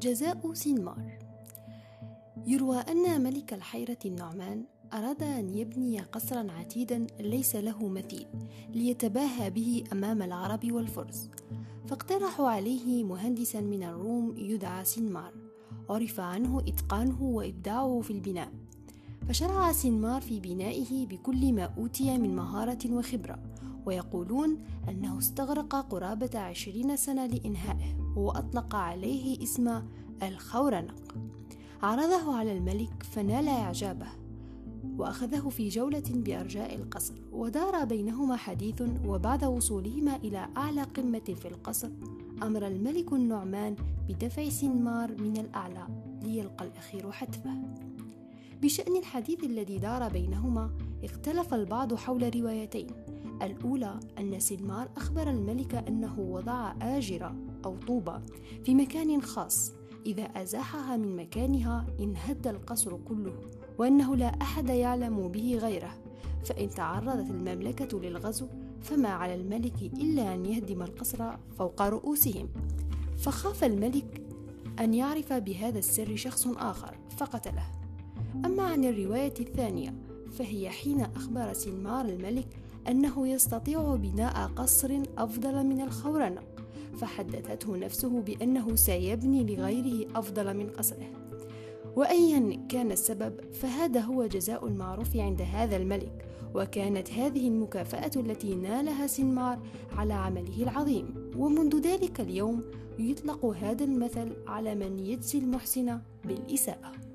جزاء سنمار يروى أن ملك الحيرة النعمان أراد أن يبني قصرا عتيدا ليس له مثيل ليتباهى به أمام العرب والفرس. فاقترحوا عليه مهندسا من الروم يدعى سنمار عرف عنه إتقانه وإبداعه في البناء. فشرع سنمار في بنائه بكل ما أوتي من مهارة وخبرة ويقولون أنه استغرق قرابة عشرين سنة لإنهائه وأطلق عليه اسم الخورنق. عرضه على الملك فنال إعجابه وأخذه في جولة بأرجاء القصر ودار بينهما حديث وبعد وصولهما إلى أعلى قمة في القصر. أمر الملك النعمان بدفع سنمار من الأعلى ليلقى الأخير حتفه. بشأن الحديث الذي دار بينهما اختلف البعض حول روايتين الأولى أن سنمار أخبر الملك أنه وضع آجرة أو طوبة في مكان خاص. إذا أزاحها من مكانها انهد القصر كله وأنه لا أحد يعلم به غيره. فإن تعرضت المملكة للغزو فما على الملك إلا أن يهدم القصر فوق رؤوسهم. فخاف الملك أن يعرف بهذا السر شخص آخر فقتله. أما عن الرواية الثانية فهي حين أخبر سنمار الملك أنه يستطيع بناء قصر أفضل من الخورنق فحدثته نفسه بأنه سيبني لغيره أفضل من قصره. وأيا كان السبب فهذا هو جزاء المعروف عند هذا الملك وكانت هذه المكافأة التي نالها سنمار على عمله العظيم. ومنذ ذلك اليوم يطلق هذا المثل على من يجزي المحسن بالإساءة.